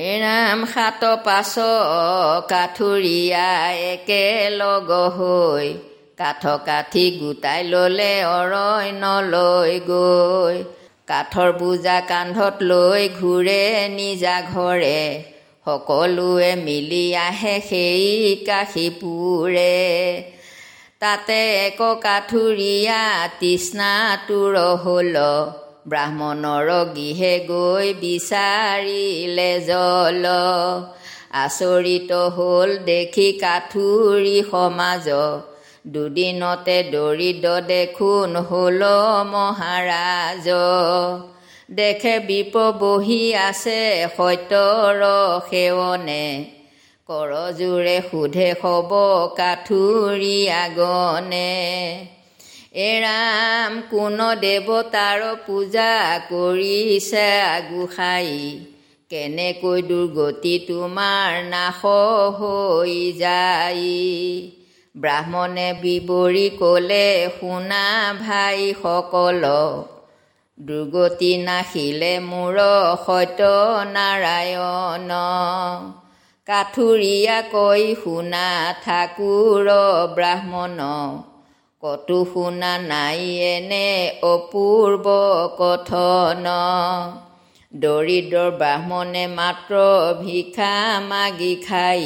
এৰাম সাত পাছ কাঠুৰীয়া একেলগ হৈ। কাঠ কাঠি গোটাই ল'লে অৰণ্যলৈ গৈ। কাঠৰ বোজা কান্ধত লৈ ঘূৰে নিজা ঘৰে। সকলোৱে মিলি আহে সেই কাশীপুৰে। তাতে এক কাঠুৰীয়া তৃষ্ণাটোৰ হ'ল ব্ৰাহ্মণৰ গৃহে গৈ বিচাৰিলে জল। আচৰিত হ'ল দেখি কাঠুৰী সমাজ। দুদিনতে দৰিদ্ৰ দেখোন হ'ল মহাৰাজ। দেখে বিপ বহি আছে সত্যৰ সেৱনে। কৰজোৰে সোধে হব কাঠুৰী আগনে। এৰাম কোন দেৱতাৰ পূজা কৰিছে আগোসাই কেনেকৈ দুৰ্গতি তোমাৰ নাশ হৈ যায়? ব্ৰাহ্মণে বিৱৰি ক'লে শুনা ভাইসকল দুৰ্গতি নাখিলে মোৰ সত্য নাৰায়ণ কাঠুৰীয়া কৈ শুনা ঠাকুৰ ব্ৰাহ্মণ কতো শুনা নাই এনে অপূৰ্ব কথন। দৰিদ্ৰ ব্ৰাহ্মণে মাত্ৰ ভিক্ষা মাগি খাই।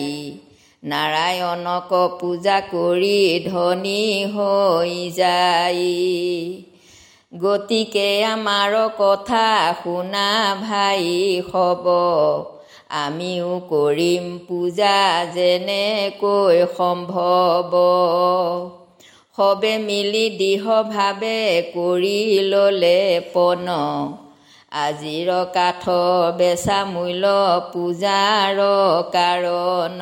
নাৰায়ণক পূজা কৰি ধনী হৈ যায়। গতিকে আমাৰ কথা শুনা ভাই হ'ব। আমিও কৰিম পূজা যেনেকৈ সম্ভৱ। সবে মিলি দৃঢ়ভাৱে কৰি ল'লে পন আজিৰ কাঠ বেচা মূল্য পূজাৰ কাৰণ।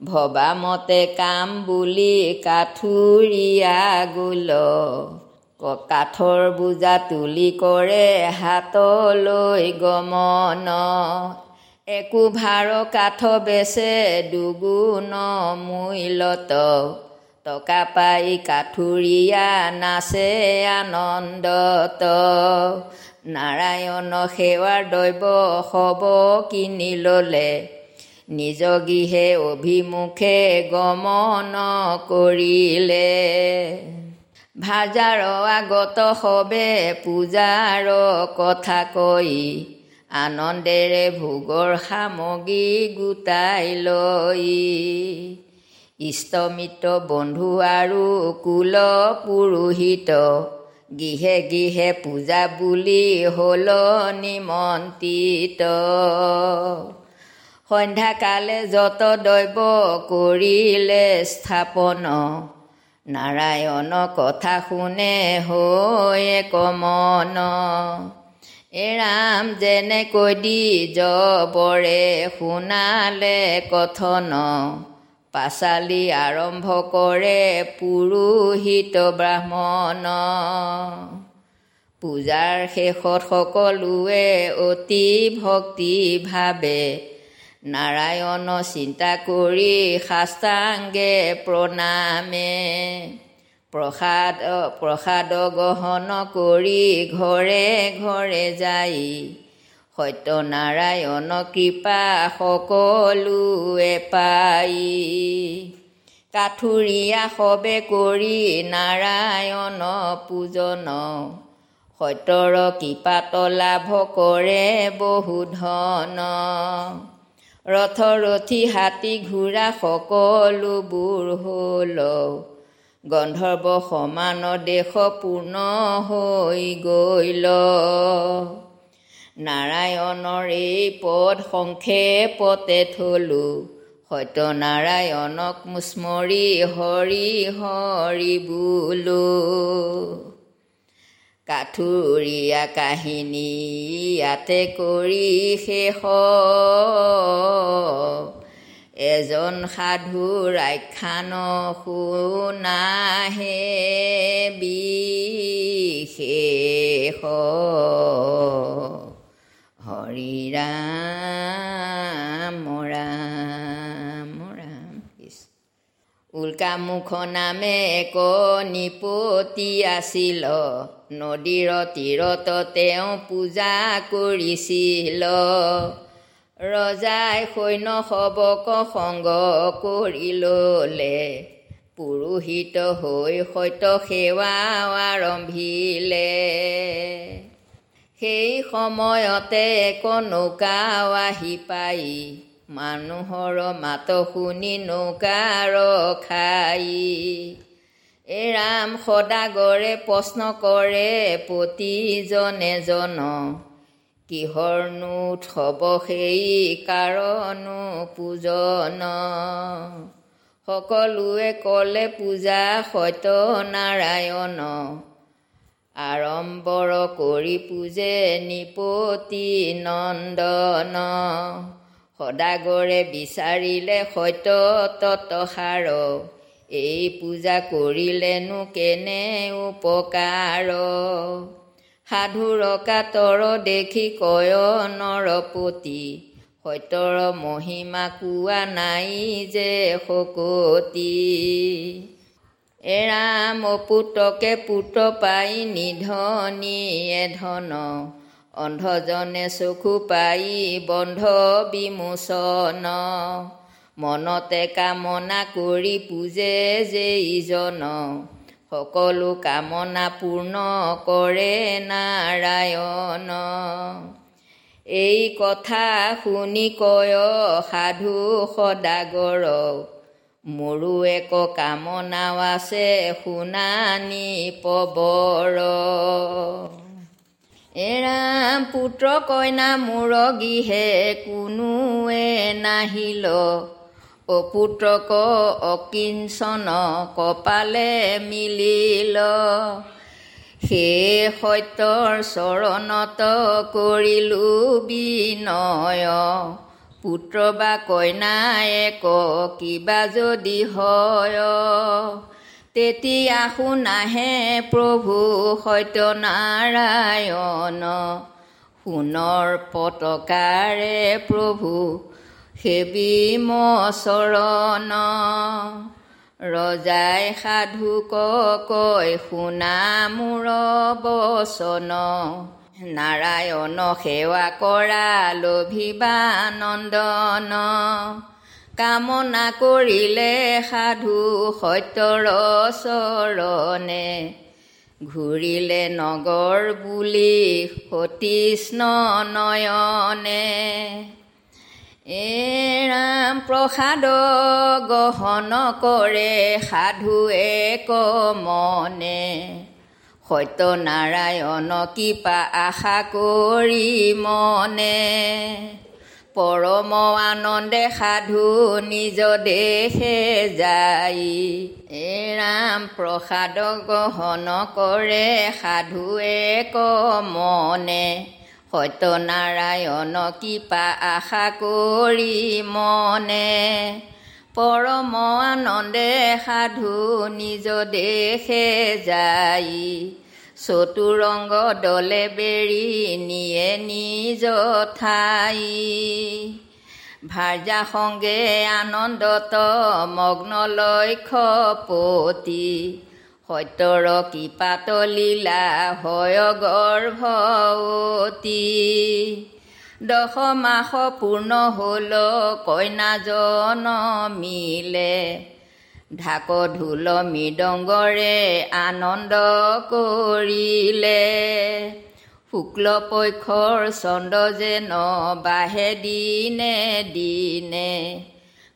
ভবামতে কাম বুলি কাঠুৰীয়া গোল। কাঠৰ বোজা তুলি কৰে হাতলৈ গমন। একো ভাৰ কাঠ বেচে দুগুণ মূল্যত। টকা পাই কাঠুৰীয়া নাচে আনন্দত। নাৰায়ণ সেৱাৰ দ্ৰব্য হ'ব কিনি ল'লে। নিজ গৃহে অভিমুখে গমন কৰিলে। ভাজাৰ আগত সবে পূজাৰ কথা কৈ আনন্দেৰে ভোগৰ সামগ্ৰী গোটাই লৈ। ইষ্টমিত্ৰ বন্ধু আৰু কুল পুৰোহিত। গৃহে গৃহে পূজা বুলি হ'ল নিমন্ত্ৰিত। সন্ধ্যাকালে যত দৈৱ কৰিলে স্থাপন। নাৰায়ণ কথা শুনে হৈ কমন। এৰাম যেনেকৈ দি জবৰে শুনালে কথন। পাচালি আৰম্ভ কৰে পুৰোহিত ব্ৰাহ্মণ। পূজাৰ শেষত সকলোৱে অতি ভক্তি ভাৱে নাৰায়ণ চিন্তা কৰি শাস্তাংগে প্ৰণামে। প্ৰসাদ প্ৰসাদ গ্ৰহণ কৰি ঘৰে ঘৰে যাই সত্যনাৰায়ণ কৃপা সকলোৱে পাই কাঠুৰীয়া সবে কৰি নাৰায়ণ পূজন। সত্যৰ কৃপাত লাভ কৰে বহু ধন। ৰথৰথী হাতী ঘোঁৰা সকলোবোৰ হ'ল। গন্ধৰ্ব সমান দেশ পূৰ্ণ হৈ গ'ল। নাৰায়ণৰ এই পদ সংক্ষেপতে থলো। সত্যনাৰায়ণক স্মৰি হৰি হৰি বোলো। কাঠুৰীয়া কাহিনী ইয়াতে কৰি শেষ। এজন সাধুৰ আখ্যান শুনাহে বিশেষ। হৰি ৰাম ৰাম ৰাম। উল্কামুখ নামে এক নিপতি আছিল। নদীৰ তীৰত তেওঁ পূজা কৰিছিল। ৰজাই সৈন্য সবক সংগ কৰি ল'লে পুৰোহিত হৈ সত্য সেৱা আৰম্ভিলে। সেই সময়তে এক নৌকাও আহি পাই। মানুহৰ মাত শুনি নৌকা ৰখাই এৰাম সদাগৰে প্ৰশ্ন কৰে প্ৰতিজনে জন। কিহৰনো উৎসৱ সেই কাৰণো পূজন। সকলোৱে ক'লে পূজা সত্যনাৰায়ণ আড়ম্বৰ কৰি পূজে নিপতি নন্দন। সদাগৰে বিচাৰিলে সত্য ততসাৰ এই পূজা কৰিলেনো কেনে উপকাৰ? সাধুৰ কাতৰ দেখি কয় নৰপতি সত্যৰ মহিমা কোৱা নাই যে শকতি। এৰাম পুতকে পুত পাই নিধনীয়ে ধন। অন্ধজনে চকু পাই বন্ধ বিমোচন। মনতে কামনা কৰি পূজে যে ইজন সকলো কামনা পূৰ্ণ কৰে নাৰায়ণ। এই কথা শুনি কয় সাধু সদাগৰ। মোৰো এক কামনাও আছে শুনানি পবৰ এৰাম পুত্ৰ কইনা মুৰগীহে কোনোৱে নাহিল। অপুত্ৰক অকিঞ্চন কপালে মিলিল। সেই সত্যৰ চৰণত কৰিলো বিনয়। পুত্ৰ বা কইনায়েক কিবা যদি হয়। তেতিয়া শুনাহে প্ৰভু সত্যনাৰায়ণ। সোণৰ পতকাৰে প্ৰভু সেবি মচৰণ ৰজাই সাধুক কয় শুনা মোৰ বচন। নাৰায়ণ সেৱা কৰা লভিবানন্দন কামনা কৰিলে সাধু সত্যৰ চৰণে। ঘূৰিলে নগৰ বুলি সতীষ্ণ নয়নে। এৰাম প্ৰসাদ গ্ৰহণ কৰে সাধুৱে কমনে। সত্যনাৰায়ণ কৃপা আশা কৰি মনে। পৰম আনন্দে সাধু নিজ দেশে যাই। এৰাম প্ৰসাদ গ্ৰহণ কৰে সাধুৱে কমনে। সত্যনাৰায়ণ কৃপা আশা কৰি মনে। পৰম আনন্দে সাধু নিজ দেশে যাই। চতুৰংগ দলে বেৰি নিয়ে নিজ ঠাই। ভাৰ্যা সংগে আনন্দত মগ্ন লক্ষ্যপতি। সত্যৰ কৃপাত লীলা হয় গৰ্ভৱতী। দশ মাস পূৰ্ণ হ'ল কইনাজন মিলে ঢাক ঢোল মৃদংগৰে আনন্দ কৰিলে। শুক্ল পক্ষৰ চন্দ্ৰ যেন বাহে দিনে দিনে।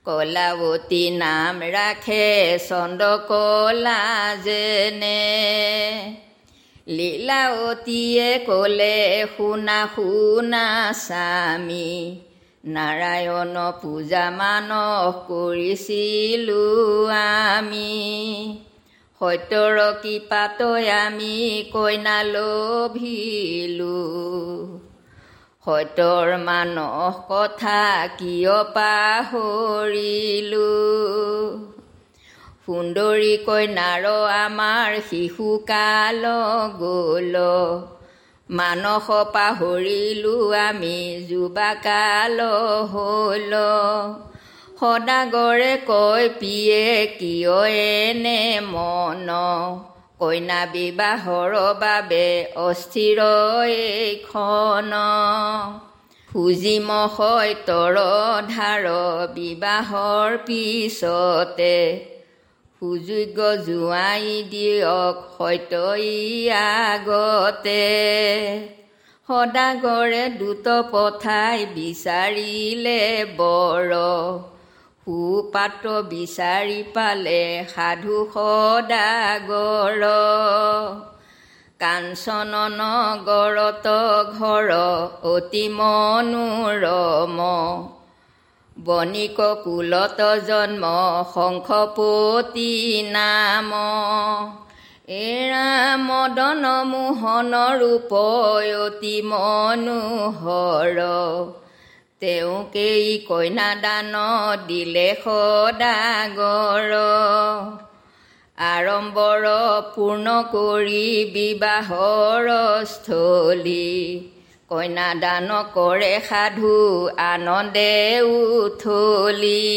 কলাৱতী নাম ৰাখে চন্দ্ৰ কলা যেনে। লীলাৱতীয়ে ক'লে শুনা শুনা স্বামী নাৰায়ণ পূজা মানস কৰিছিলোঁ আমি সত্যৰ কৃপাতই আমি কইনা লভিলোঁ সত্যৰ মানস কথা কিয় পাহৰিলোঁ সুন্দৰী কইনাৰ আমাৰ শিশুকাল গ'ল। মানস পাহৰিলোঁ আমি যুৱাকাল হ'ল। সদাগৰে কয় পিয়ে কিয় এনে মন? কইনা বিবাহৰ বাবে অস্থিৰ এইখন। ফুজিম সৈতৰ ধাৰ বিবাহৰ পিছতে। সুযোগ্য জোঁৱাই দিয়ক সত্যই আগতে। সদাগৰে দুট পঠাই বিচাৰিলে বৰ। সুপাত্ৰ বিচাৰি পালে সাধু সদাগৰ। কাঞ্চন নগৰত ঘৰ অতি মনোৰম। বণিক কুলত জন্ম শংখপতি নাম। এৰা মদন মোহন ৰূপ অতি মনোহৰ। তেওঁকেই কন্যাদান দিলে সদাগৰ আড়ম্বৰ পূৰ্ণ কৰি বিবাহৰ স্থলী। কন্যাদান কৰে সাধু আনন্দে উথলি।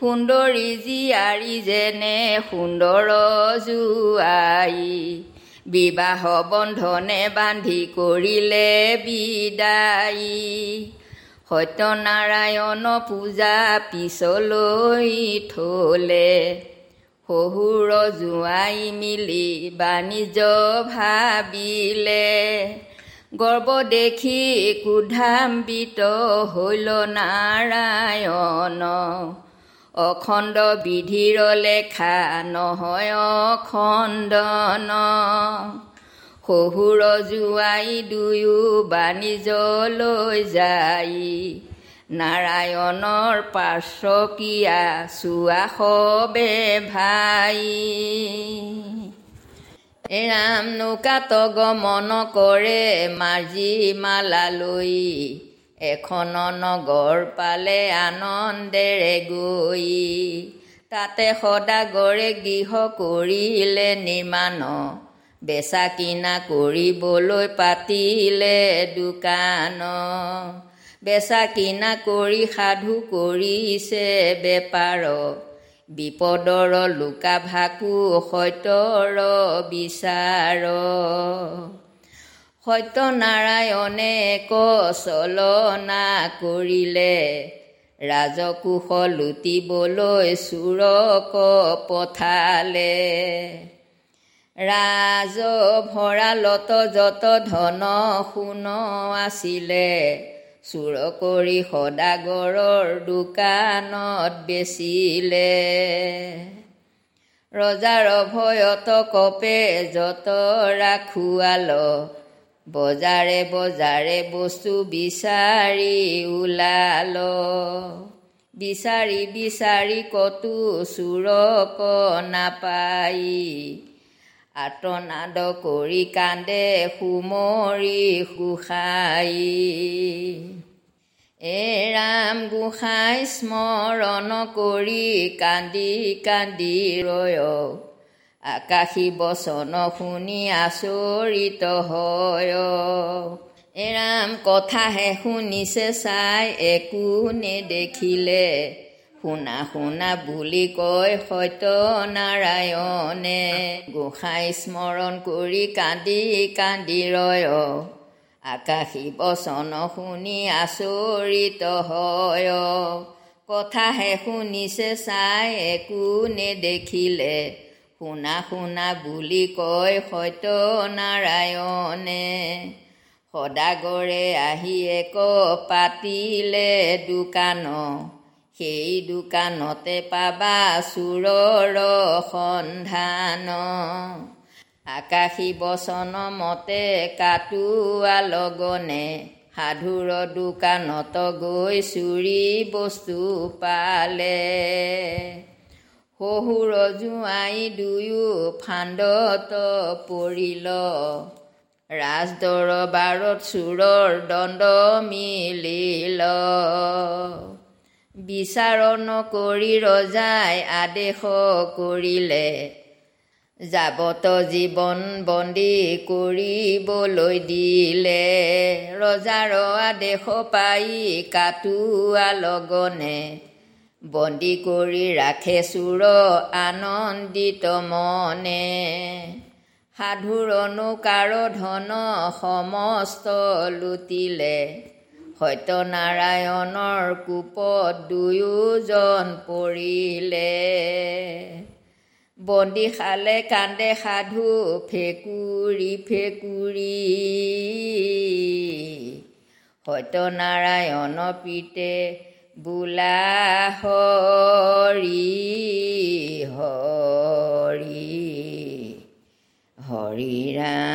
সুন্দৰী জীয়াৰী যেনে সুন্দৰ জোৱাই। বিবাহ বন্ধনে বান্ধি কৰিলে বিদায়ী। সত্যনাৰায়ণ পূজা পিছলৈ থলে। শহুৰ জোঁৱাই মিলি বাণিজ্য ভাবিলে। গৰ্ব দেখি ক্ৰোধাম্বিত হৈল নাৰায়ণ। অখণ্ড বিধিৰ লেখা নহয় অখণ্ডন। শহুৰ জোঁৱাই দুয়ো বাণিজ্যলৈ যাই নাৰায়ণৰ পাৰ্শ্বকীয়া চোৱা সবে ভাই। এৰাম নৌকাত গমন কৰে মাৰ্জি মালালৈ। এখন নগৰ পালে আনন্দেৰে গৈ। তাতে সদাগৰে গৃহ কৰিলে নিৰ্মাণ। বেচা কিনা কৰিবলৈ পাতিলে দোকান। বেচা কিনা কৰি সাধু কৰিছে বেপাৰ। বিপদৰ লুকা ভাকু সত্যৰ বিচাৰ। সত্যনাৰায়ণে কচলনা কৰিলে ৰাজকোষ লুটিবলৈ চোৰক পঠালে। ৰাজ ভঁৰালত যত ধন সোণ আছিলে চোৰ কৰি সদাগৰৰ দোকানত বেচিলে। ৰজাৰ ভয়ত কপে যত ৰাখোৱাল। বজাৰে বজাৰে বস্তু বিচাৰি ওলাল। বিচাৰি বিচাৰি কতো চোৰক নাপাই। আৰ্তনাদ কৰি কান্দে সুমৰি সুখাই। এ ৰাম গোসাঁই স্মৰণ কৰি কান্দি কান্দি ৰয় আকাশী বচন শুনি আচৰিত হয় এৰাম কথাহে শুনিছে চাই একো নেদেখিলে। শুনা শুনা বুলি কয় সত্যনাৰায়ণে গোসাঁই স্মৰণ কৰি কান্দি কান্দি ৰয়। আকাশী বচন শুনি আচৰিত হয়। কথাহে শুনিছে চাই একো নেদেখিলে। শুনা শুনা বুলি কয় সত্যনাৰায়ণে সদাগৰে আহি এক পাতিলে দোকান। সেই দোকানতে পাবা চোৰৰ সন্ধান। আকাশী বচন মতে কাটোৱা লগনে সাধুৰ দোকানত গৈ চুৰি বস্তু পালে। শহুৰ জোঁৱাই দুয়ো ফান্দত পৰিল। ৰাজদৰবাৰত চোৰৰ দণ্ড মিলিল। বিচাৰণ কৰি ৰজাই আদেশ কৰিলে। যাৱত জীৱন বন্দী কৰিবলৈ দিলে। ৰজাৰ আদেশ পাই কাটোৱা লগনে। বন্দী কৰি ৰাখে চোৰ আনন্দিত মনে। সাধুৰ নৌকাৰ ধন সমস্ত লুটিলে। সত্যনাৰায়ণৰ কোপত দুয়োজন পৰিলে। বন্দী খালে কান্দে সাধু ফেকুৰি ফেকুৰি। সত্যনাৰায়ণ পিতে বোলা হৰি হৰি হৰি ৰাম।